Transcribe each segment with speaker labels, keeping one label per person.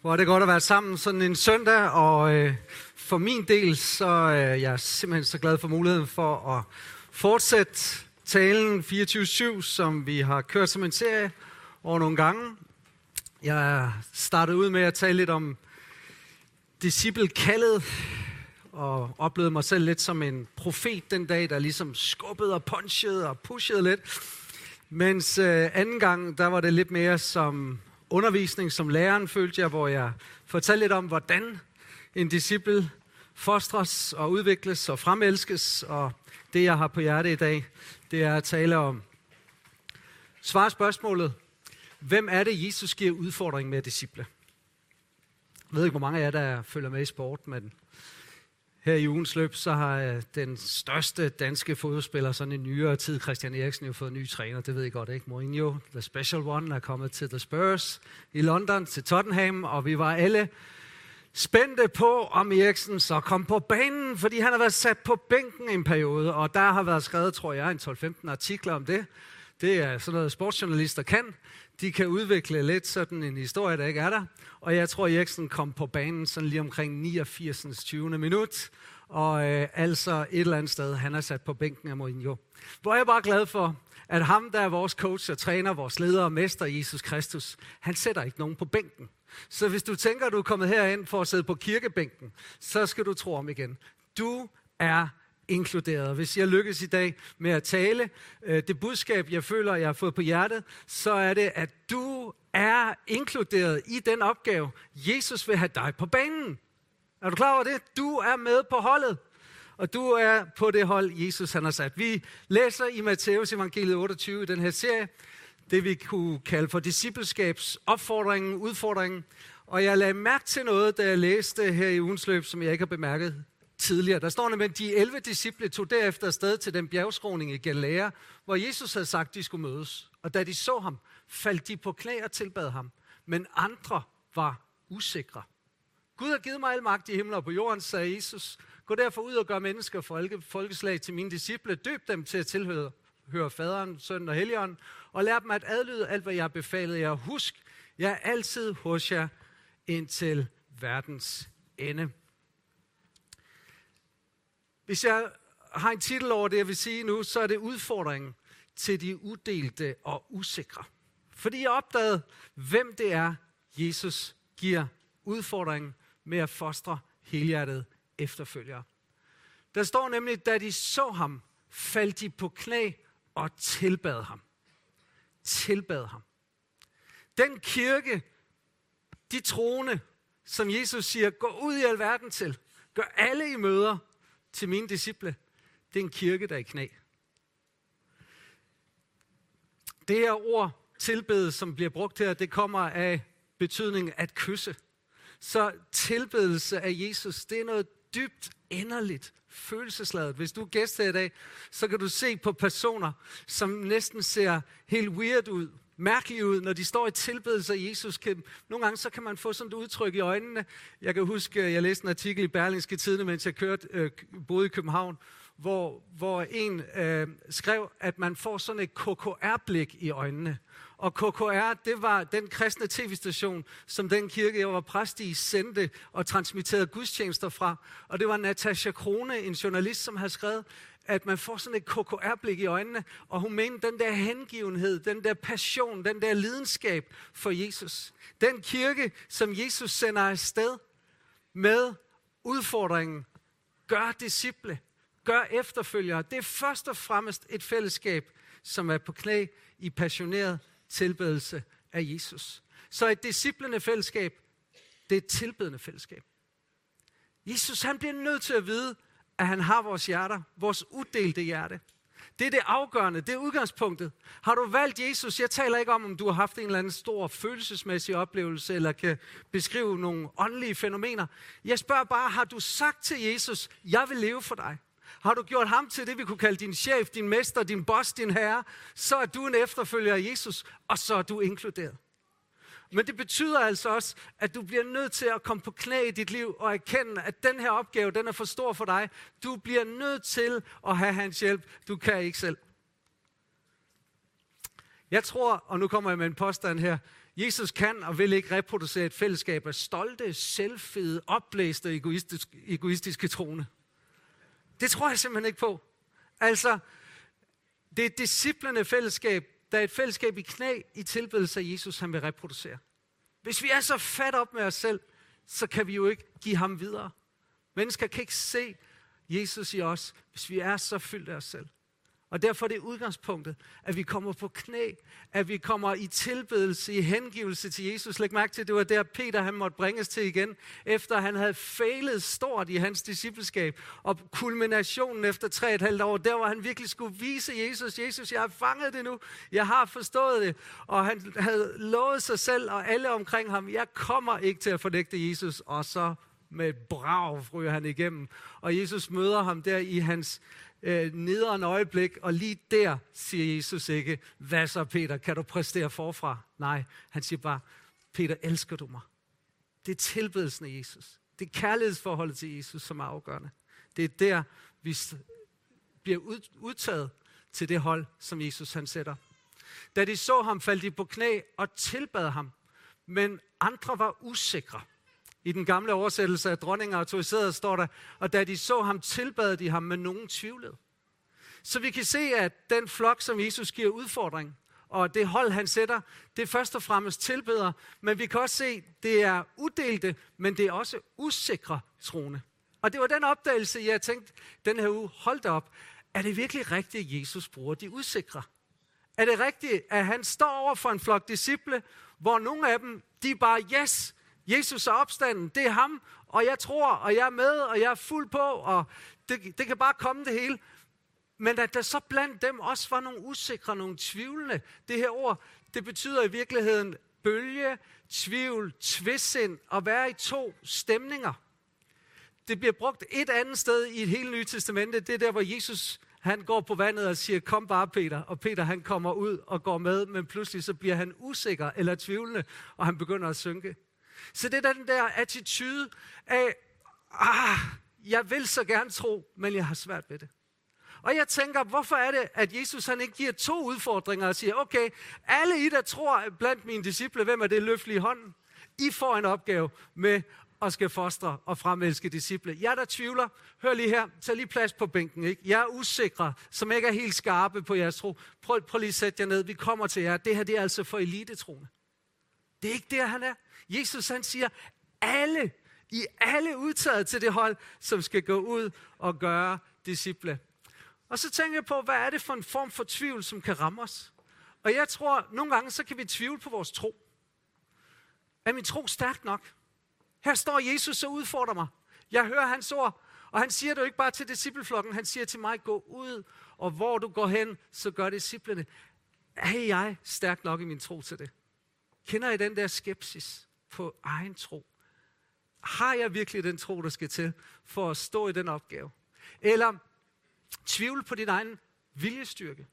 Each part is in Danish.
Speaker 1: Hvor er det godt at være sammen sådan en søndag, og øh, for min del, så øh, jeg er jeg simpelthen så glad for muligheden for at fortsætte talen 24-7, som vi har kørt som en serie over nogle gange. Jeg startede ud med at tale lidt om disciplekaldet, og oplevede mig selv lidt som en profet den dag, der ligesom skubbede og punchede og pushede lidt. Mens øh, anden gang, der var det lidt mere som undervisning som læreren, følte jeg, hvor jeg fortalte lidt om, hvordan en disciple fostres og udvikles og fremelskes. Og det, jeg har på hjerte i dag, det er at tale om. Svar spørgsmålet, hvem er det, Jesus giver udfordring med disciple? Jeg ved ikke, hvor mange af jer, der følger med i sport, men her i ugens løb, så har øh, den største danske fodboldspiller, sådan i nyere tid, Christian Eriksen, jo fået en ny træner. Det ved I godt, ikke? Mourinho, the special one, er kommet til The Spurs i London, til Tottenham, og vi var alle spændte på, om Eriksen så kom på banen, fordi han har været sat på bænken en periode, og der har været skrevet, tror jeg, en 12-15 artikler om det. Det er sådan noget, sportsjournalister kan. De kan udvikle lidt sådan en historie, der ikke er der. Og jeg tror, Eriksen kom på banen sådan lige omkring 89. 20. minut. Og øh, altså et eller andet sted, han er sat på bænken af Mourinho. Hvor er bare glad for, at ham, der er vores coach og træner, vores leder og mester, Jesus Kristus, han sætter ikke nogen på bænken. Så hvis du tænker, at du er kommet herind for at sidde på kirkebænken, så skal du tro om igen. Du er inkluderet. Hvis jeg lykkes i dag med at tale øh, det budskab, jeg føler, jeg har fået på hjertet, så er det, at du er inkluderet i den opgave. Jesus vil have dig på banen. Er du klar over det? Du er med på holdet. Og du er på det hold, Jesus han har sat. Vi læser i Matteus evangeliet 28 i den her serie, det vi kunne kalde for discipleskabsopfordringen, udfordringen. Og jeg lagde mærke til noget, da jeg læste her i ugens løb, som jeg ikke har bemærket tidligere. Der står nemlig, at de 11 disciple tog derefter afsted til den bjergskråning i Galilea, hvor Jesus havde sagt, at de skulle mødes. Og da de så ham, faldt de på knæ og tilbad ham. Men andre var usikre. Gud har givet mig al magt i himlen og på jorden, sagde Jesus. Gå derfor ud og gør mennesker folke, folkeslag til mine disciple. Døb dem til at tilhøre høre faderen, sønnen og helligånden, og lær dem at adlyde alt, hvad jeg har befalet jer. Husk, jeg er altid hos jer indtil verdens ende. Hvis jeg har en titel over det, jeg vil sige nu, så er det udfordringen til de udelte og usikre. Fordi jeg opdagede, hvem det er, Jesus giver udfordringen med at fostre helhjertet efterfølgere. Der står nemlig, da de så ham, faldt de på knæ og tilbad ham. Tilbad ham. Den kirke, de troende, som Jesus siger, gå ud i alverden til, gør alle i møder til mine disciple, det er en kirke, der er i knæ. Det her ord, tilbede, som bliver brugt her, det kommer af betydningen at kysse. Så tilbedelse af Jesus, det er noget dybt inderligt, følelsesladet. Hvis du er gæst her i dag, så kan du se på personer, som næsten ser helt weird ud, mærkelige ud, når de står i tilbedelse af Jesus. Kan, nogle gange så kan man få sådan et udtryk i øjnene. Jeg kan huske, øh, jeg læste en artikel i Berlingske Tidene, mens jeg kørte, øh, boede i København, hvor, hvor en øh, skrev, at man får sådan et KKR-blik i øjnene. Og KKR, det var den kristne tv-station, som den kirke, jeg var præst i, sendte og transmitterede gudstjenester fra. Og det var Natasha Krone, en journalist, som havde skrevet, at man får sådan et KKR-blik i øjnene, og hun mente den der hengivenhed, den der passion, den der lidenskab for Jesus. Den kirke, som Jesus sender afsted med udfordringen, gør disciple, gør efterfølgere. Det er først og fremmest et fællesskab, som er på knæ i passioneret tilbedelse af Jesus. Så et disciplende fællesskab, det er et tilbedende fællesskab. Jesus han bliver nødt til at vide, at han har vores hjerter, vores uddelte hjerte. Det er det afgørende, det er udgangspunktet. Har du valgt Jesus? Jeg taler ikke om, om du har haft en eller anden stor følelsesmæssig oplevelse, eller kan beskrive nogle åndelige fænomener. Jeg spørger bare, har du sagt til Jesus, jeg vil leve for dig? Har du gjort ham til det, vi kunne kalde din chef, din mester, din boss, din herre, så er du en efterfølger af Jesus, og så er du inkluderet. Men det betyder altså også, at du bliver nødt til at komme på knæ i dit liv og erkende, at den her opgave, den er for stor for dig. Du bliver nødt til at have hans hjælp. Du kan ikke selv. Jeg tror, og nu kommer jeg med en påstand her, Jesus kan og vil ikke reproducere et fællesskab af stolte, selvfede, opblæste egoistisk, egoistiske, egoistiske troende. Det tror jeg simpelthen ikke på. Altså, det er fællesskab, der er et fællesskab i knæ i tilbedelse af Jesus, han vil reproducere. Hvis vi er så fat op med os selv, så kan vi jo ikke give ham videre. Mennesker kan ikke se Jesus i os, hvis vi er så fyldt af os selv. Og derfor er det udgangspunktet, at vi kommer på knæ, at vi kommer i tilbedelse, i hengivelse til Jesus. Læg mærke til, at det var der Peter han måtte bringes til igen, efter han havde fejlet stort i hans discipleskab. Og kulminationen efter tre et halvt år, der hvor han virkelig skulle vise Jesus, Jesus, jeg har fanget det nu, jeg har forstået det. Og han havde lovet sig selv og alle omkring ham, jeg kommer ikke til at fornægte Jesus. Og så med brav ryger han igennem. Og Jesus møder ham der i hans øh, nederen øjeblik, og lige der siger Jesus ikke, hvad så Peter, kan du præstere forfra? Nej, han siger bare, Peter, elsker du mig? Det er tilbedelsen af Jesus. Det er kærlighedsforholdet til Jesus, som er afgørende. Det er der, vi bliver udtaget til det hold, som Jesus han sætter. Da de så ham, faldt de på knæ og tilbad ham, men andre var usikre. I den gamle oversættelse af dronninger autoriseret står der, og da de så ham, tilbad de ham, med nogen tvivlede. Så vi kan se, at den flok, som Jesus giver udfordring, og det hold, han sætter, det er først og fremmest tilbeder, men vi kan også se, det er uddelte, men det er også usikre troende. Og det var den opdagelse, jeg tænkte den her uge, hold da op, er det virkelig rigtigt, at Jesus bruger de usikre? Er det rigtigt, at han står over for en flok disciple, hvor nogle af dem, de er bare, yes, Jesus er opstanden, det er ham, og jeg tror, og jeg er med, og jeg er fuld på, og det, det kan bare komme det hele. Men at der så blandt dem også var nogle usikre, nogle tvivlende. Det her ord, det betyder i virkeligheden bølge, tvivl, tvissind, og være i to stemninger. Det bliver brugt et andet sted i et helt nye testamente. Det er der, hvor Jesus han går på vandet og siger, kom bare Peter. Og Peter han kommer ud og går med, men pludselig så bliver han usikker eller tvivlende, og han begynder at synke. Så det er den der attitude af, ah, jeg vil så gerne tro, men jeg har svært ved det. Og jeg tænker, hvorfor er det, at Jesus han ikke giver to udfordringer og siger, okay, alle I, der tror blandt mine disciple, hvem er det løftelige i hånden? I får en opgave med at skal fostre og fremelske disciple. Jeg der tvivler, hør lige her, tag lige plads på bænken. Ikke? Jeg er usikre, som ikke er helt skarpe på jeres tro. Prøv, prøv lige at sætte jer ned, vi kommer til jer. Det her det er altså for elitetroende. Det er ikke der, han er. Jesus han siger, alle, I alle udtaget til det hold, som skal gå ud og gøre disciple. Og så tænker jeg på, hvad er det for en form for tvivl, som kan ramme os? Og jeg tror, nogle gange så kan vi tvivle på vores tro. Er min tro stærk nok? Her står Jesus og udfordrer mig. Jeg hører hans ord, og han siger det jo ikke bare til discipleflokken, han siger til mig, gå ud, og hvor du går hen, så gør disciplene. Er jeg stærk nok i min tro til det? Kender I den der skepsis på egen tro? Har jeg virkelig den tro, der skal til for at stå i den opgave? Eller tvivl på din egen viljestyrke?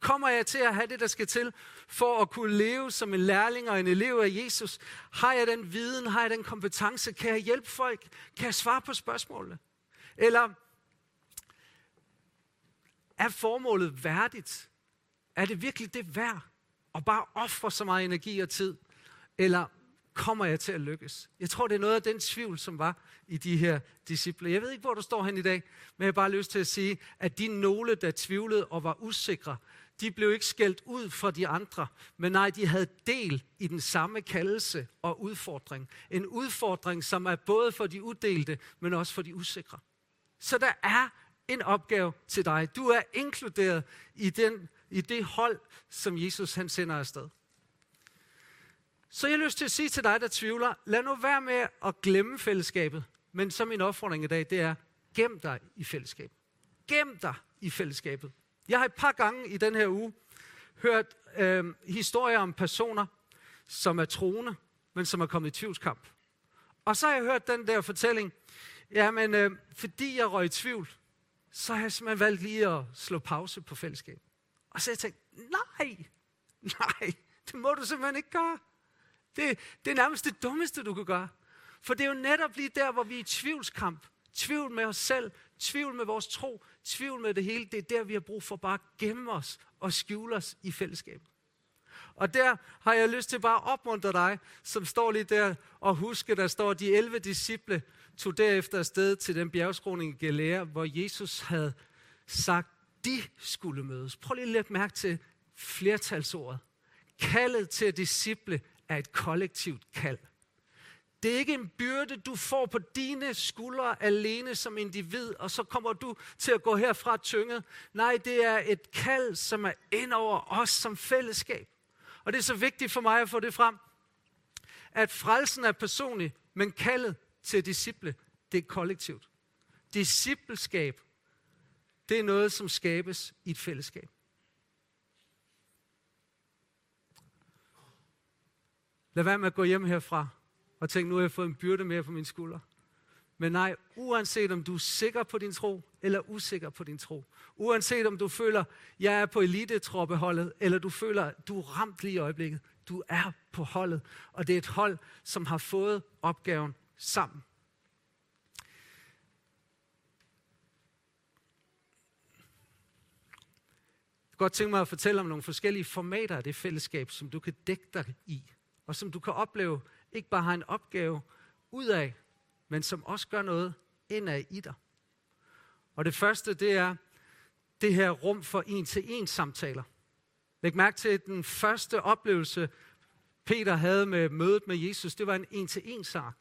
Speaker 1: Kommer jeg til at have det, der skal til for at kunne leve som en lærling og en elev af Jesus? Har jeg den viden? Har jeg den kompetence? Kan jeg hjælpe folk? Kan jeg svare på spørgsmålene? Eller er formålet værdigt? Er det virkelig det værd? at bare ofre så meget energi og tid? Eller kommer jeg til at lykkes? Jeg tror, det er noget af den tvivl, som var i de her disciple. Jeg ved ikke, hvor du står hen i dag, men jeg har bare lyst til at sige, at de nogle, der tvivlede og var usikre, de blev ikke skældt ud for de andre, men nej, de havde del i den samme kaldelse og udfordring. En udfordring, som er både for de uddelte, men også for de usikre. Så der er en opgave til dig. Du er inkluderet i, den, i det hold, som Jesus han sender afsted. Så jeg har lyst til at sige til dig, der tvivler, lad nu være med at glemme fællesskabet. Men så min opfordring i dag, det er, gem dig i fællesskabet. Gem dig i fællesskabet. Jeg har et par gange i den her uge hørt øh, historier om personer, som er troende, men som er kommet i tvivlskamp. Og så har jeg hørt den der fortælling, jamen øh, fordi jeg røg i tvivl, så har jeg simpelthen valgt lige at slå pause på fællesskabet. Og så har jeg tænkt, nej, nej, det må du simpelthen ikke gøre. Det, det er nærmest det dummeste, du kan gøre. For det er jo netop lige der, hvor vi er i tvivlskamp. Tvivl med os selv, tvivl med vores tro, tvivl med det hele. Det er der, vi har brug for bare at gemme os og skjule os i fællesskabet. Og der har jeg lyst til bare at opmuntre dig, som står lige der, og huske, der står, de 11 disciple tog derefter afsted til den bjergskroning i Galea, hvor Jesus havde sagt, de skulle mødes. Prøv lige at lægge mærke til flertalsordet. Kaldet til disciple er et kollektivt kald. Det er ikke en byrde, du får på dine skuldre alene som individ, og så kommer du til at gå herfra tynget. Nej, det er et kald, som er ind over os som fællesskab. Og det er så vigtigt for mig at få det frem, at frelsen er personlig, men kaldet til disciple, det er kollektivt. Discipleskab, det er noget, som skabes i et fællesskab. Lad være med at gå hjem herfra og tænke, nu har jeg fået en byrde mere på min skulder. Men nej, uanset om du er sikker på din tro, eller usikker på din tro, uanset om du føler, jeg er på elitetroppeholdet, eller du føler, du er ramt lige i øjeblikket, du er på holdet, og det er et hold, som har fået opgaven sammen. Jeg godt tænke mig at fortælle om nogle forskellige formater af det fællesskab, som du kan dække dig i, og som du kan opleve ikke bare har en opgave ud af, men som også gør noget indad i dig. Og det første, det er det her rum for en-til-en samtaler. Læg mærke til, at den første oplevelse, Peter havde med mødet med Jesus, det var en en-til-en sak.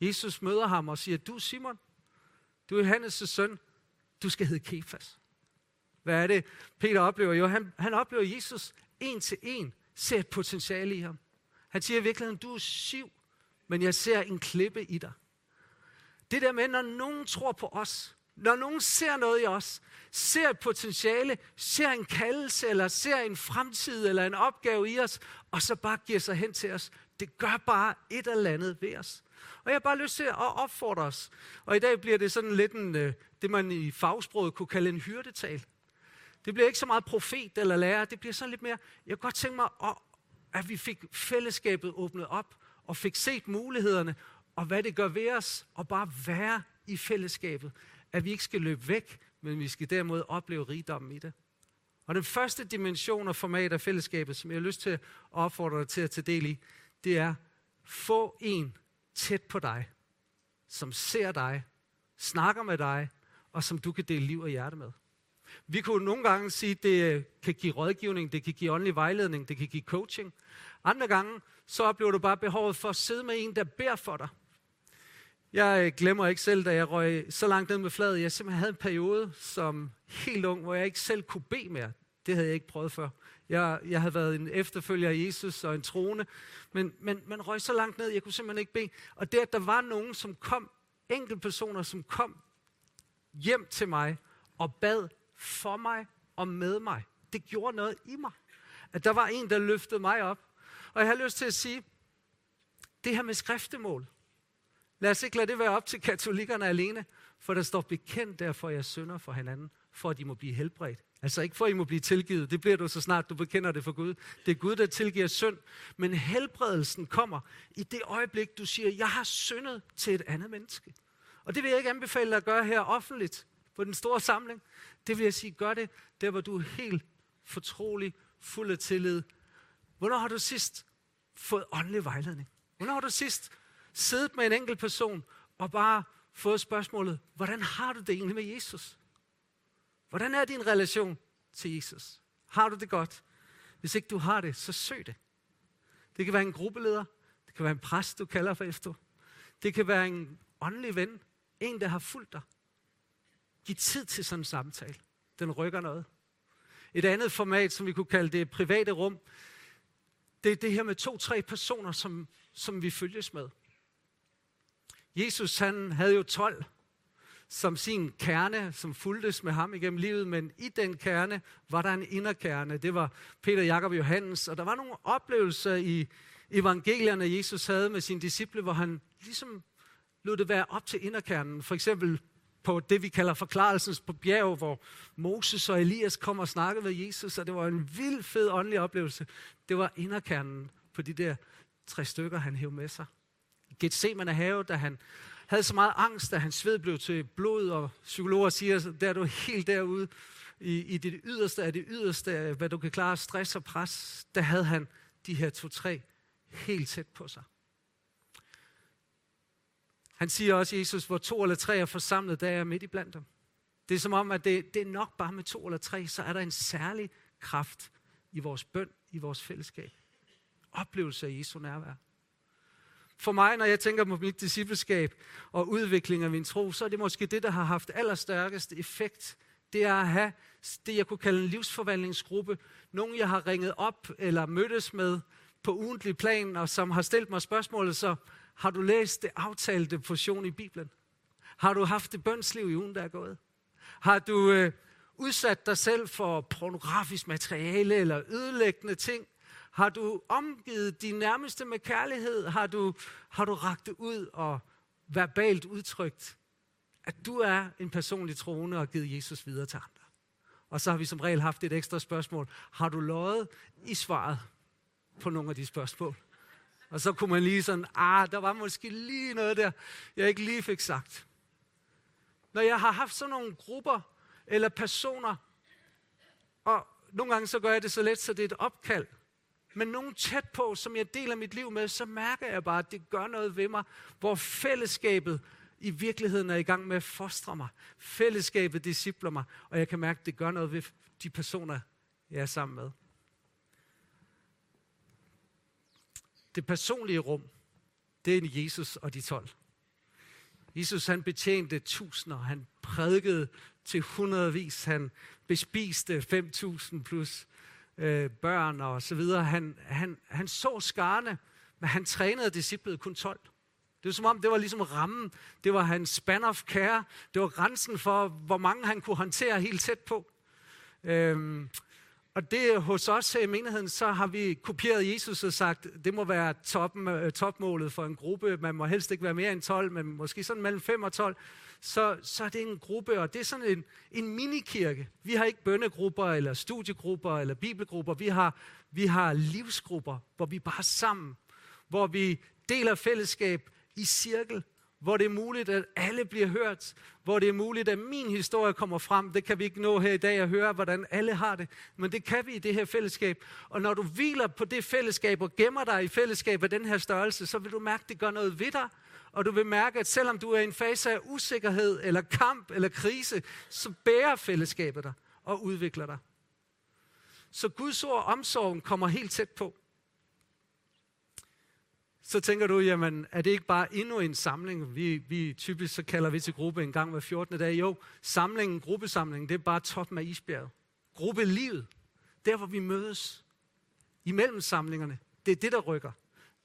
Speaker 1: Jesus møder ham og siger, du Simon, du er Johannes' søn, du skal hedde Kefas. Hvad er det, Peter oplever? Jo, han, han oplever Jesus en til en, ser et potentiale i ham. Han siger i virkeligheden, du er siv, men jeg ser en klippe i dig. Det der med, når nogen tror på os, når nogen ser noget i os, ser et potentiale, ser en kaldelse, eller ser en fremtid, eller en opgave i os, og så bare giver sig hen til os, det gør bare et eller andet ved os. Og jeg har bare lyst til at opfordre os. Og i dag bliver det sådan lidt en, øh, det man i fagsproget kunne kalde en hyrdetal. Det bliver ikke så meget profet eller lærer, det bliver sådan lidt mere, jeg kunne godt tænke mig, at vi fik fællesskabet åbnet op, og fik set mulighederne, og hvad det gør ved os, og bare være i fællesskabet. At vi ikke skal løbe væk, men vi skal derimod opleve rigdommen i det. Og den første dimension og format af fællesskabet, som jeg har lyst til at opfordre dig til at tage del i, det er, få en tæt på dig, som ser dig, snakker med dig, og som du kan dele liv og hjerte med. Vi kunne nogle gange sige, at det kan give rådgivning, det kan give åndelig vejledning, det kan give coaching. Andre gange, så oplever du bare behovet for at sidde med en, der beder for dig. Jeg øh, glemmer ikke selv, da jeg røg så langt ned med fladet. Jeg simpelthen havde en periode som helt ung, hvor jeg ikke selv kunne bede mere. Det havde jeg ikke prøvet før. Jeg, jeg havde været en efterfølger af Jesus og en trone, men, men man røg så langt ned, jeg kunne simpelthen ikke bede. Og der, der var nogen, som kom, enkelte personer, som kom hjem til mig og bad for mig og med mig. Det gjorde noget i mig. At der var en, der løftede mig op. Og jeg har lyst til at sige, det her med skriftemål. Lad os ikke lade det være op til katolikkerne alene, for der står bekendt derfor, jeg synder for hinanden, for at de må blive helbredt. Altså ikke for, at I må blive tilgivet. Det bliver du så snart, du bekender det for Gud. Det er Gud, der tilgiver synd. Men helbredelsen kommer i det øjeblik, du siger, jeg har syndet til et andet menneske. Og det vil jeg ikke anbefale dig at gøre her offentligt på den store samling. Det vil jeg sige, gør det der, hvor du er helt fortrolig, fuld af tillid. Hvornår har du sidst fået åndelig vejledning? Hvornår har du sidst siddet med en enkelt person og bare fået spørgsmålet, hvordan har du det egentlig med Jesus? Hvordan er din relation til Jesus? Har du det godt? Hvis ikke du har det, så søg det. Det kan være en gruppeleder. Det kan være en præst, du kalder for efter. Det kan være en åndelig ven. En, der har fulgt dig. Giv tid til sådan en samtale. Den rykker noget. Et andet format, som vi kunne kalde det private rum, det er det her med to-tre personer, som, som vi følges med. Jesus han havde jo 12 som sin kerne, som fuldtes med ham igennem livet, men i den kerne var der en inderkerne. Det var Peter, Jakob og Johannes, og der var nogle oplevelser i evangelierne, Jesus havde med sine disciple, hvor han ligesom lod det være op til inderkernen. For eksempel på det, vi kalder forklarelsens på bjerg, hvor Moses og Elias kom og snakkede med Jesus, og det var en vild fed åndelig oplevelse. Det var inderkernen på de der tre stykker, han hævde med sig. Gethsemane have, da han havde så meget angst, at hans sved blev til blod, og psykologer siger, der er du helt derude, i, i det yderste af det yderste af, hvad du kan klare, stress og pres, der havde han de her to-tre helt tæt på sig. Han siger også, Jesus, hvor to eller tre er forsamlet, der er jeg midt i blandt dem. Det er som om, at det, det er nok bare med to eller tre, så er der en særlig kraft i vores bøn, i vores fællesskab. Oplevelse af Jesu nærvær. For mig, når jeg tænker på mit discipleskab og udvikling af min tro, så er det måske det, der har haft allerstærkest effekt. Det er at have det, jeg kunne kalde en livsforvandlingsgruppe. Nogen, jeg har ringet op eller mødtes med på ugentlig plan, og som har stillet mig spørgsmålet, så har du læst det aftalte portion i Bibelen? Har du haft det bønsliv i ugen, der er gået? Har du øh, udsat dig selv for pornografisk materiale eller ødelæggende ting? Har du omgivet de nærmeste med kærlighed? Har du, har du ragt det ud og verbalt udtrykt, at du er en personlig troende og givet Jesus videre til andre? Og så har vi som regel haft et ekstra spørgsmål. Har du løjet i svaret på nogle af de spørgsmål? Og så kunne man lige sådan, ah, der var måske lige noget der, jeg ikke lige fik sagt. Når jeg har haft sådan nogle grupper eller personer, og nogle gange så gør jeg det så let, så det er et opkald, men nogen tæt på, som jeg deler mit liv med, så mærker jeg bare, at det gør noget ved mig, hvor fællesskabet i virkeligheden er i gang med at fostre mig. Fællesskabet discipler mig, og jeg kan mærke, at det gør noget ved de personer, jeg er sammen med. Det personlige rum, det er Jesus og de tolv. Jesus han betjente tusinder, han prædikede til hundredvis, han bespiste 5.000 plus øh, børn og så videre. Han, han, han så skarne, men han trænede disciplet kun 12. Det var som om, det var ligesom rammen. Det var hans span of care. Det var grænsen for, hvor mange han kunne håndtere helt tæt på. Øhm, og det øh, hos os her i menigheden, så har vi kopieret Jesus og sagt, det må være toppen, øh, topmålet for en gruppe. Man må helst ikke være mere end 12, men måske sådan mellem 5 og 12. Så, så er det en gruppe, og det er sådan en, en minikirke. Vi har ikke bønnegrupper, eller studiegrupper, eller bibelgrupper. Vi har, vi har livsgrupper, hvor vi bare er sammen. Hvor vi deler fællesskab i cirkel hvor det er muligt, at alle bliver hørt, hvor det er muligt, at min historie kommer frem. Det kan vi ikke nå her i dag at høre, hvordan alle har det, men det kan vi i det her fællesskab. Og når du hviler på det fællesskab og gemmer dig i fællesskab af den her størrelse, så vil du mærke, at det gør noget ved dig, og du vil mærke, at selvom du er i en fase af usikkerhed, eller kamp, eller krise, så bærer fællesskabet dig og udvikler dig. Så Guds ord og omsorgen kommer helt tæt på så tænker du, jamen, er det ikke bare endnu en samling? Vi, vi typisk så kalder vi til gruppe en gang hver 14. dag. Jo, samlingen, gruppesamlingen, det er bare toppen af isbjerget. Gruppelivet, der hvor vi mødes, imellem samlingerne, det er det, der rykker.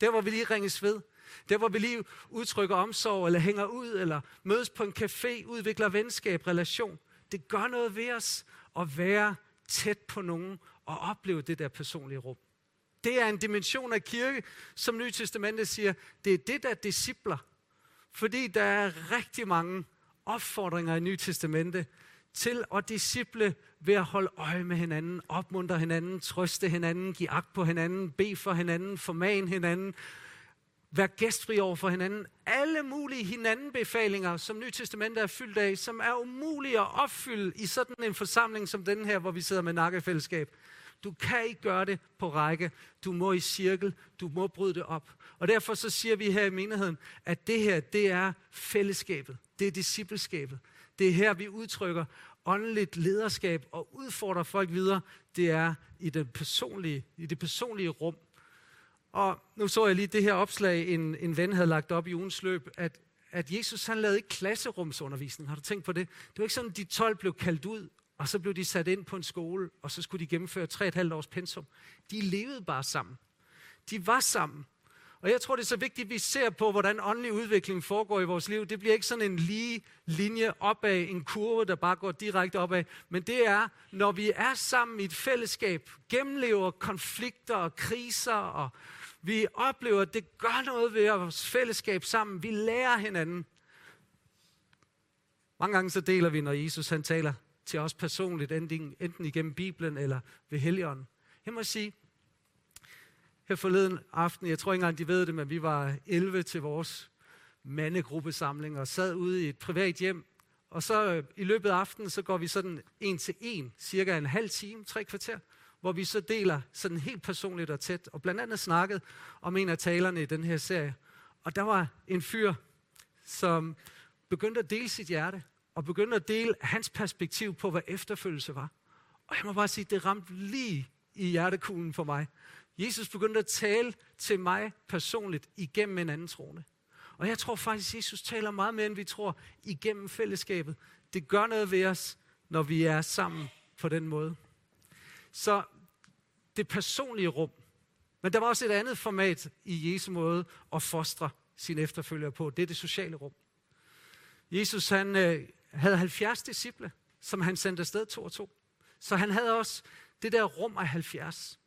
Speaker 1: Der hvor vi lige ringes ved. Der hvor vi lige udtrykker omsorg, eller hænger ud, eller mødes på en café, udvikler venskab, relation. Det gør noget ved os at være tæt på nogen og opleve det der personlige rum. Det er en dimension af kirke, som Nye Testamentet siger, det er det, der er discipler. Fordi der er rigtig mange opfordringer i Nye Testamentet til at disciple ved at holde øje med hinanden, opmuntre hinanden, trøste hinanden, give agt på hinanden, bede for hinanden, forman hinanden, være gæstfri over for hinanden. Alle mulige hinandenbefalinger, som Nye Testamentet er fyldt af, som er umulige at opfylde i sådan en forsamling som den her, hvor vi sidder med nakkefællesskab. Du kan ikke gøre det på række. Du må i cirkel. Du må bryde det op. Og derfor så siger vi her i menigheden, at det her, det er fællesskabet. Det er discipleskabet. Det er her, vi udtrykker åndeligt lederskab og udfordrer folk videre. Det er i det personlige, i det personlige rum. Og nu så jeg lige det her opslag, en, en ven havde lagt op i ugens løb, at, at Jesus han lavede ikke klasserumsundervisning. Har du tænkt på det? Det var ikke sådan, at de 12 blev kaldt ud og så blev de sat ind på en skole, og så skulle de gennemføre tre et halvt års pensum. De levede bare sammen. De var sammen. Og jeg tror, det er så vigtigt, at vi ser på, hvordan åndelig udvikling foregår i vores liv. Det bliver ikke sådan en lige linje opad, en kurve, der bare går direkte opad. Men det er, når vi er sammen i et fællesskab, gennemlever konflikter og kriser, og vi oplever, at det gør noget ved vores fællesskab sammen. Vi lærer hinanden. Mange gange så deler vi, når Jesus han taler til os personligt, enten, enten igennem Bibelen eller ved Helligånden. Jeg må sige, her forleden aften, jeg tror ikke engang, de ved det, men vi var 11 til vores mandegruppesamling og sad ude i et privat hjem Og så øh, i løbet af aftenen, så går vi sådan en til en, cirka en halv time, tre kvarter, hvor vi så deler sådan helt personligt og tæt, og blandt andet snakket om en af talerne i den her serie. Og der var en fyr, som begyndte at dele sit hjerte, og begyndte at dele hans perspektiv på, hvad efterfølgelse var. Og jeg må bare sige, det ramte lige i hjertekuglen for mig. Jesus begyndte at tale til mig personligt igennem en anden troende. Og jeg tror faktisk, at Jesus taler meget mere, end vi tror, igennem fællesskabet. Det gør noget ved os, når vi er sammen på den måde. Så det personlige rum. Men der var også et andet format i Jesu måde at fostre sine efterfølgere på. Det er det sociale rum. Jesus han, øh, havde 70 disciple, som han sendte afsted to og to. Så han havde også det der rum af 70.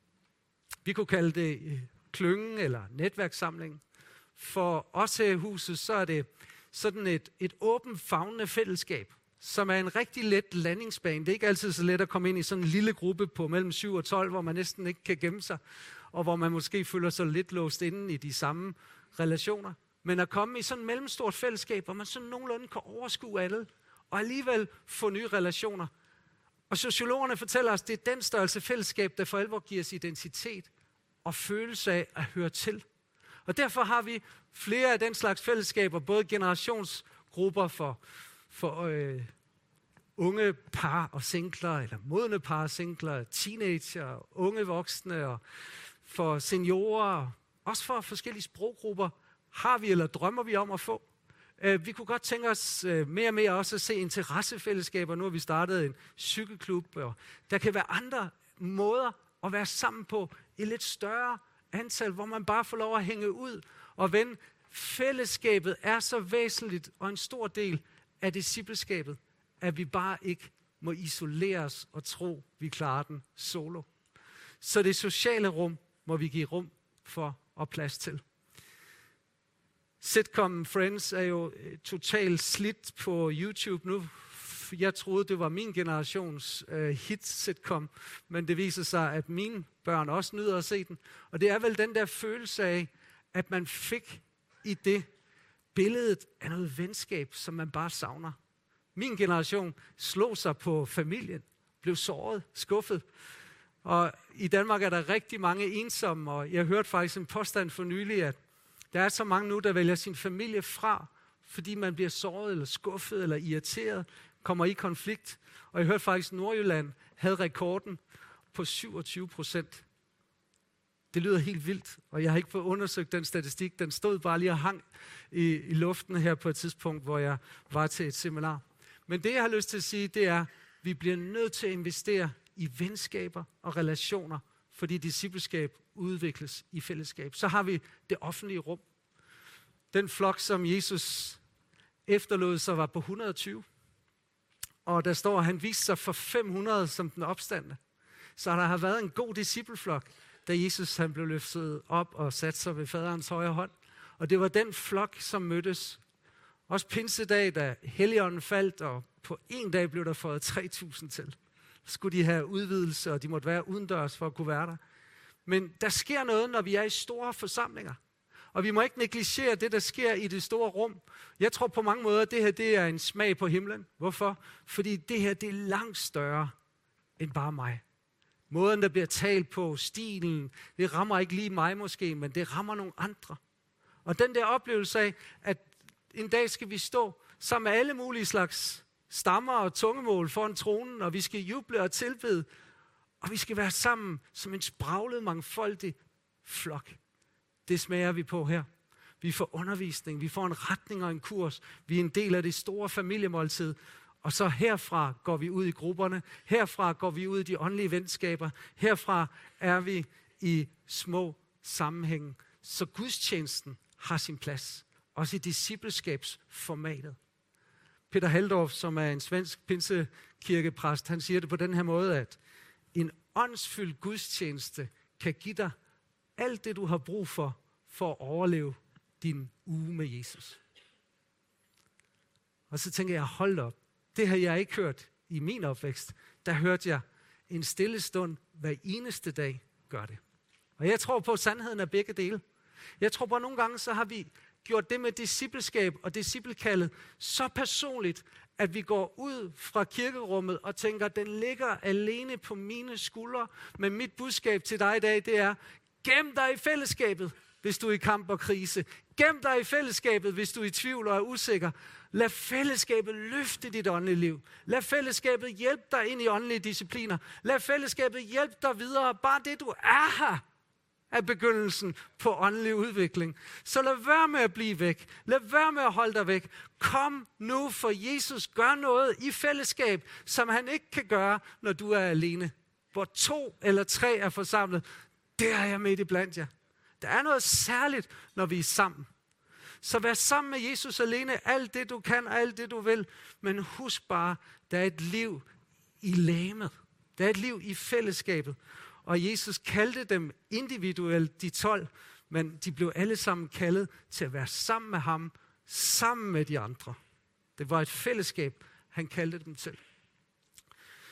Speaker 1: Vi kunne kalde det øh, klyngen eller netværkssamling. For os her i huset, så er det sådan et, et åbent, fagnende fællesskab, som er en rigtig let landingsbane. Det er ikke altid så let at komme ind i sådan en lille gruppe på mellem 7 og 12, hvor man næsten ikke kan gemme sig, og hvor man måske føler sig lidt låst inde i de samme relationer. Men at komme i sådan et mellemstort fællesskab, hvor man sådan nogenlunde kan overskue alle, og alligevel få nye relationer. Og sociologerne fortæller os, at det er den størrelse fællesskab, der for alvor giver os identitet og følelse af at høre til. Og derfor har vi flere af den slags fællesskaber, både generationsgrupper for, for øh, unge par og singler, eller modne par og singler, teenager, unge voksne, og for seniorer, også for forskellige sproggrupper, har vi eller drømmer vi om at få. Øh, vi kunne godt tænke os øh, mere og mere også at se interessefællesskaber. Nu har vi startet en cykelklub, og der kan være andre måder at være sammen på i lidt større antal, hvor man bare får lov at hænge ud. Og vende. fællesskabet er så væsentligt og en stor del af discipleskabet, at vi bare ikke må isolere os og tro, vi klarer den solo. Så det sociale rum må vi give rum for og plads til. Sitcom Friends er jo øh, totalt slidt på YouTube nu. Jeg troede, det var min generations øh, hit sitcom, men det viser sig, at mine børn også nyder at se den. Og det er vel den der følelse af, at man fik i det billedet af noget venskab, som man bare savner. Min generation slog sig på familien, blev såret, skuffet. Og i Danmark er der rigtig mange ensomme, og jeg hørte faktisk en påstand for nylig, at der er så mange nu, der vælger sin familie fra, fordi man bliver såret, eller skuffet, eller irriteret, kommer i konflikt. Og jeg hørte faktisk, at Nordjylland havde rekorden på 27 procent. Det lyder helt vildt, og jeg har ikke fået undersøgt den statistik. Den stod bare lige og hang i, i luften her på et tidspunkt, hvor jeg var til et seminar. Men det, jeg har lyst til at sige, det er, at vi bliver nødt til at investere i venskaber og relationer, fordi discipleskab udvikles i fællesskab. Så har vi det offentlige rum. Den flok, som Jesus efterlod sig, var på 120. Og der står, at han viste sig for 500 som den opstande. Så der har været en god discipleflok, da Jesus han blev løftet op og sat sig ved faderens højre hånd. Og det var den flok, som mødtes. Også pinsedag, da Helligånden faldt, og på en dag blev der fået 3.000 til. Skulle de have udvidelse, og de måtte være udendørs for at kunne være der. Men der sker noget, når vi er i store forsamlinger. Og vi må ikke negligere det, der sker i det store rum. Jeg tror på mange måder, at det her det er en smag på himlen. Hvorfor? Fordi det her det er langt større end bare mig. Måden, der bliver talt på, stilen, det rammer ikke lige mig måske, men det rammer nogle andre. Og den der oplevelse af, at en dag skal vi stå sammen med alle mulige slags stammer og tungemål foran tronen, og vi skal juble og tilbede, og vi skal være sammen som en spraglet, mangfoldig flok. Det smager vi på her. Vi får undervisning, vi får en retning og en kurs. Vi er en del af det store familiemåltid. Og så herfra går vi ud i grupperne. Herfra går vi ud i de åndelige venskaber. Herfra er vi i små sammenhænge. Så gudstjenesten har sin plads. Også i discipleskabsformatet. Peter Haldorf, som er en svensk pinsekirkepræst, han siger det på den her måde, at en åndsfyldt gudstjeneste kan give dig alt det, du har brug for, for at overleve din uge med Jesus. Og så tænker jeg, hold op, det har jeg ikke hørt i min opvækst. Der hørte jeg en stille stund hver eneste dag gør det. Og jeg tror på, at sandheden er begge dele. Jeg tror på, at nogle gange så har vi gjort det med discipleskab og disciplekaldet så personligt, at vi går ud fra kirkerummet og tænker, at den ligger alene på mine skuldre. Men mit budskab til dig i dag, det er, gem dig i fællesskabet, hvis du er i kamp og krise. Gem dig i fællesskabet, hvis du er i tvivl og er usikker. Lad fællesskabet løfte dit åndelige liv. Lad fællesskabet hjælpe dig ind i åndelige discipliner. Lad fællesskabet hjælpe dig videre. Bare det, du er her, er begyndelsen på åndelig udvikling. Så lad være med at blive væk. Lad være med at holde dig væk. Kom nu, for Jesus gør noget i fællesskab, som han ikke kan gøre, når du er alene. Hvor to eller tre er forsamlet, der er jeg midt i blandt jer. Der er noget særligt, når vi er sammen. Så vær sammen med Jesus alene, alt det du kan, alt det du vil. Men husk bare, der er et liv i læmet. Der er et liv i fællesskabet. Og Jesus kaldte dem individuelt, de 12, men de blev alle sammen kaldet til at være sammen med ham, sammen med de andre. Det var et fællesskab, han kaldte dem til.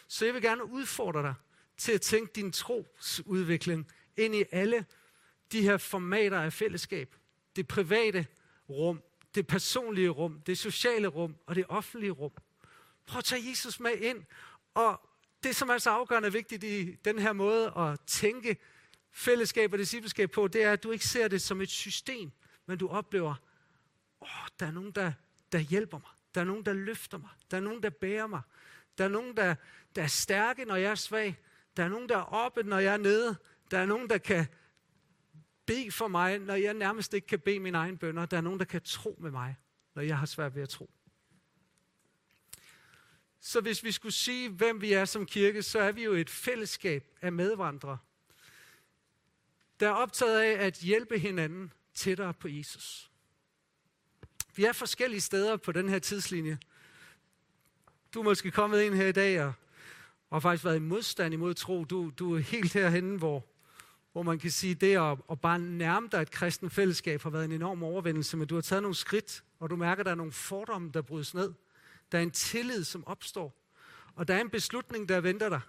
Speaker 1: Så jeg vil gerne udfordre dig til at tænke din trosudvikling ind i alle de her formater af fællesskab. Det private rum, det personlige rum, det sociale rum og det offentlige rum. Prøv at tage Jesus med ind. Og det, som er så afgørende vigtigt i den her måde at tænke fællesskab og discipleskab på, det er, at du ikke ser det som et system, men du oplever, åh, der er nogen, der, der hjælper mig. Der er nogen, der løfter mig. Der er nogen, der bærer mig. Der er nogen, der, der er stærke, når jeg er svag. Der er nogen, der er oppe, når jeg er nede. Der er nogen, der kan bede for mig, når jeg nærmest ikke kan bede mine egne bønder. Der er nogen, der kan tro med mig, når jeg har svært ved at tro. Så hvis vi skulle sige, hvem vi er som kirke, så er vi jo et fællesskab af medvandrere, der er optaget af at hjælpe hinanden tættere på Jesus. Vi er forskellige steder på den her tidslinje. Du er måske kommet ind her i dag og, og faktisk været i modstand imod tro. Du, du er helt herhenne, hvor, hvor man kan sige, det at, at bare nærme dig et kristen fællesskab har været en enorm overvindelse, men du har taget nogle skridt, og du mærker, at der er nogle fordomme, der brydes ned. Der er en tillid, som opstår. Og der er en beslutning, der venter dig.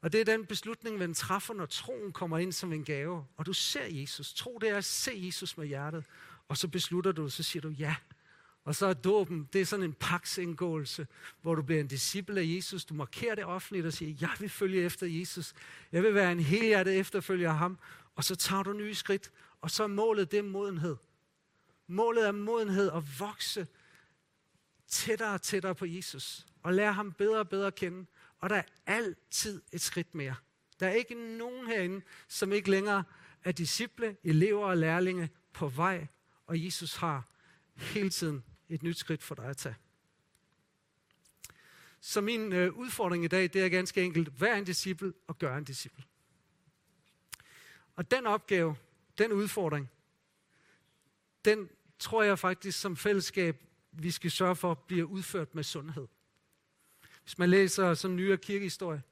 Speaker 1: Og det er den beslutning, man træffer, når troen kommer ind som en gave. Og du ser Jesus. Tro det er at se Jesus med hjertet. Og så beslutter du, så siger du ja. Og så er dåben, det er sådan en paksindgåelse, hvor du bliver en disciple af Jesus. Du markerer det offentligt og siger, jeg vil følge efter Jesus. Jeg vil være en helhjertet efterfølger af ham. Og så tager du nye skridt. Og så er målet det modenhed. Målet er modenhed at vokse tættere og tættere på Jesus. Og lære ham bedre og bedre at kende. Og der er altid et skridt mere. Der er ikke nogen herinde, som ikke længere er disciple, elever og lærlinge på vej. Og Jesus har hele tiden et nyt skridt for dig at tage. Så min øh, udfordring i dag, det er ganske enkelt, vær en disciple og gør en disciple. Og den opgave, den udfordring, den tror jeg faktisk som fællesskab, vi skal sørge for, bliver udført med sundhed. Hvis man læser sådan nyere kirkehistorie,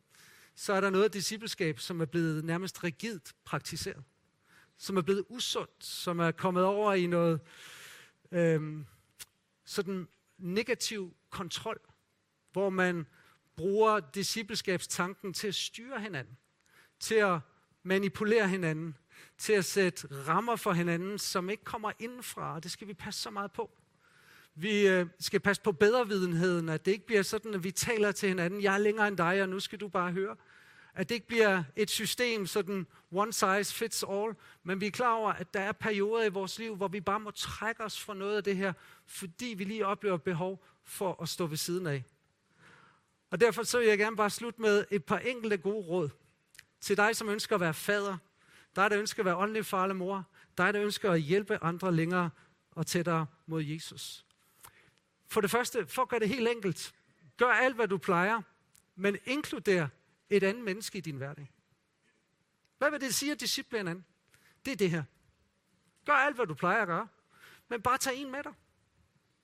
Speaker 1: så er der noget af discipleskab, som er blevet nærmest rigidt praktiseret. Som er blevet usundt, som er kommet over i noget øhm, sådan negativ kontrol, hvor man bruger discipleskabstanken til at styre hinanden, til at manipulere hinanden, til at sætte rammer for hinanden, som ikke kommer indenfra, og det skal vi passe så meget på. Vi øh, skal passe på bedrevidenheden, at det ikke bliver sådan, at vi taler til hinanden, jeg er længere end dig, og nu skal du bare høre. At det ikke bliver et system, sådan one size fits all, men vi er klar over, at der er perioder i vores liv, hvor vi bare må trække os fra noget af det her, fordi vi lige oplever behov for at stå ved siden af. Og derfor så vil jeg gerne bare slutte med et par enkelte gode råd til dig, som ønsker at være fader, dig, der ønsker at være åndelig far eller mor, dig, der ønsker at hjælpe andre længere og tættere mod Jesus. For det første, for at gøre det helt enkelt, gør alt, hvad du plejer, men inkluder et andet menneske i din hverdag. Hvad vil det sige at disciple anden? Det er det her. Gør alt, hvad du plejer at gøre, men bare tag en med dig.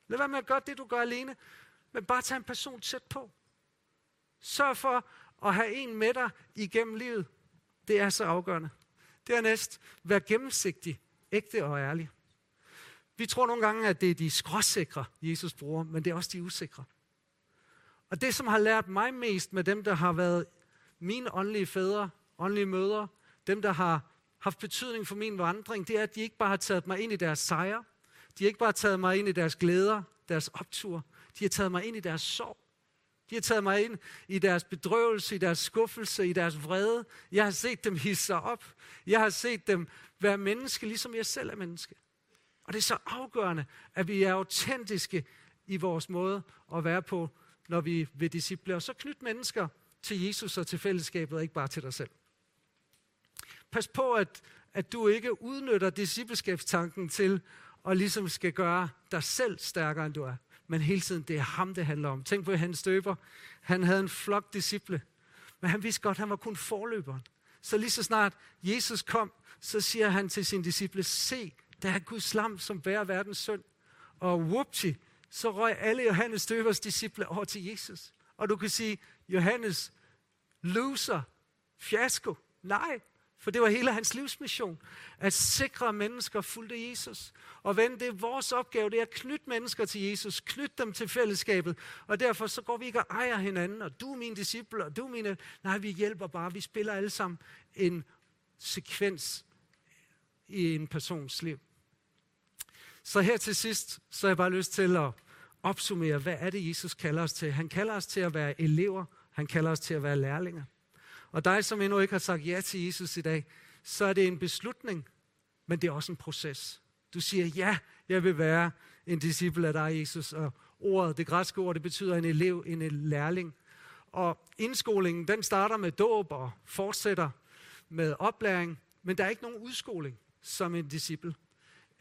Speaker 1: Lad være med at gøre det, du gør alene, men bare tag en person tæt på. Sørg for at have en med dig igennem livet. Det er så afgørende. Dernæst, vær gennemsigtig, ægte og ærlig. Vi tror nogle gange, at det er de skråsikre, Jesus bruger, men det er også de usikre. Og det, som har lært mig mest med dem, der har været mine åndelige fædre, åndelige mødre, dem, der har haft betydning for min vandring, det er, at de ikke bare har taget mig ind i deres sejre. De har ikke bare taget mig ind i deres glæder, deres optur. De har taget mig ind i deres sorg. De har taget mig ind i deres bedrøvelse, i deres skuffelse, i deres vrede. Jeg har set dem hisse sig op. Jeg har set dem være menneske, ligesom jeg selv er menneske. Og det er så afgørende, at vi er autentiske i vores måde at være på, når vi vil disciple. Og så knyt mennesker til Jesus og til fællesskabet, og ikke bare til dig selv. Pas på, at, at du ikke udnytter discipleskabstanken til at ligesom skal gøre dig selv stærkere, end du er. Men hele tiden, det er ham, det handler om. Tænk på hans støber. Han havde en flok disciple, men han vidste godt, at han var kun forløberen. Så lige så snart Jesus kom, så siger han til sine disciple, se, der er Guds lam, som bærer verdens synd. Og whoopty, så røg alle Johannes døbers disciple over til Jesus. Og du kan sige, Johannes, loser, fiasko. Nej, for det var hele hans livsmission. At sikre mennesker fulgte Jesus. Og ven, det er vores opgave, det er at knytte mennesker til Jesus. Knytte dem til fællesskabet. Og derfor så går vi ikke og ejer hinanden. Og du er min disciple, og du er mine... Nej, vi hjælper bare. Vi spiller alle sammen en sekvens i en persons liv. Så her til sidst, så har jeg bare lyst til at opsummere, hvad er det, Jesus kalder os til? Han kalder os til at være elever. Han kalder os til at være lærlinger. Og dig, som endnu ikke har sagt ja til Jesus i dag, så er det en beslutning, men det er også en proces. Du siger, ja, jeg vil være en disciple af dig, Jesus. Og ordet, det græske ord, det betyder en elev, en lærling. Og indskolingen, den starter med dåb og fortsætter med oplæring, men der er ikke nogen udskoling som en disciple.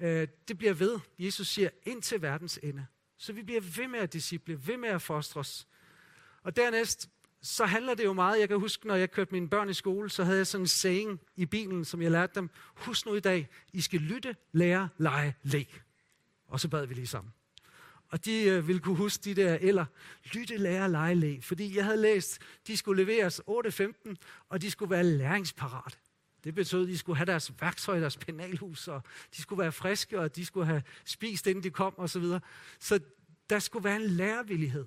Speaker 1: Øh, det bliver ved. Jesus siger, ind til verdens ende. Så vi bliver ved med at disciple, ved med at fostres. Og dernæst, så handler det jo meget, jeg kan huske, når jeg kørte mine børn i skole, så havde jeg sådan en saying i bilen, som jeg lærte dem. Husk nu i dag, I skal lytte, lære, lege, le. Og så bad vi lige sammen. Og de øh, ville kunne huske de der eller lytte, lære, lege, le. Fordi jeg havde læst, de skulle leveres 8.15, og de skulle være læringsparat. Det betød, at de skulle have deres værktøj i deres penalhus, og de skulle være friske, og de skulle have spist, inden de kom, og Så, videre. så der skulle være en lærevillighed.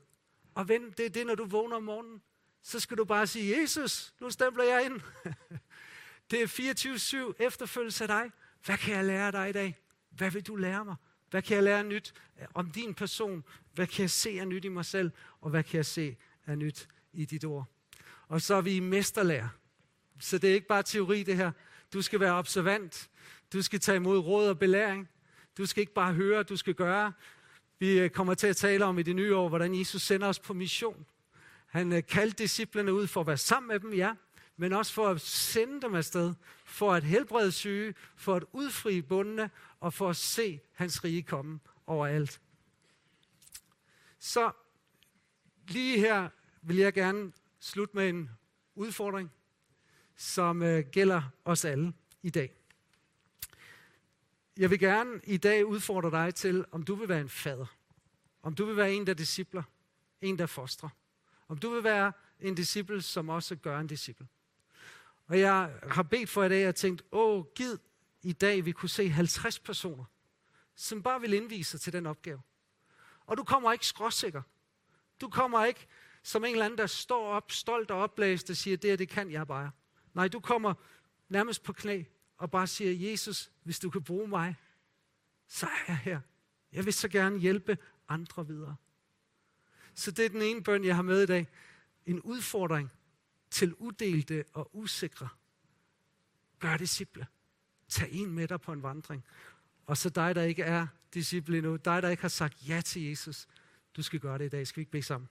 Speaker 1: Og ven, det er det, når du vågner om morgenen, så skal du bare sige, Jesus, nu stempler jeg ind. det er 24-7 efterfølgelse af dig. Hvad kan jeg lære dig i dag? Hvad vil du lære mig? Hvad kan jeg lære nyt om din person? Hvad kan jeg se af nyt i mig selv? Og hvad kan jeg se af nyt i dit ord? Og så er vi i mesterlærer. Så det er ikke bare teori det her. Du skal være observant. Du skal tage imod råd og belæring. Du skal ikke bare høre, du skal gøre. Vi øh, kommer til at tale om i det nye år, hvordan Jesus sender os på mission. Han øh, kaldte disciplene ud for at være sammen med dem, ja, men også for at sende dem afsted, for at helbrede syge, for at udfri bundene og for at se hans rige komme overalt. Så lige her vil jeg gerne slutte med en udfordring som øh, gælder os alle i dag. Jeg vil gerne i dag udfordre dig til, om du vil være en fader. Om du vil være en, der discipler. En, der fostrer. Om du vil være en disciple, som også gør en disciple. Og jeg har bedt for i dag, og tænkt, åh, giv i dag, vi kunne se 50 personer, som bare vil indvise sig til den opgave. Og du kommer ikke skråsikker. Du kommer ikke som en eller anden, der står op, stolt og opblæst og siger, det er det kan jeg bare. Nej, du kommer nærmest på knæ og bare siger, Jesus, hvis du kan bruge mig, så er jeg her. Jeg vil så gerne hjælpe andre videre. Så det er den ene bøn, jeg har med i dag. En udfordring til udelte og usikre. Gør disciple. Tag en med dig på en vandring. Og så dig, der ikke er disciple endnu, dig, der ikke har sagt ja til Jesus, du skal gøre det i dag. Skal vi ikke bede sammen?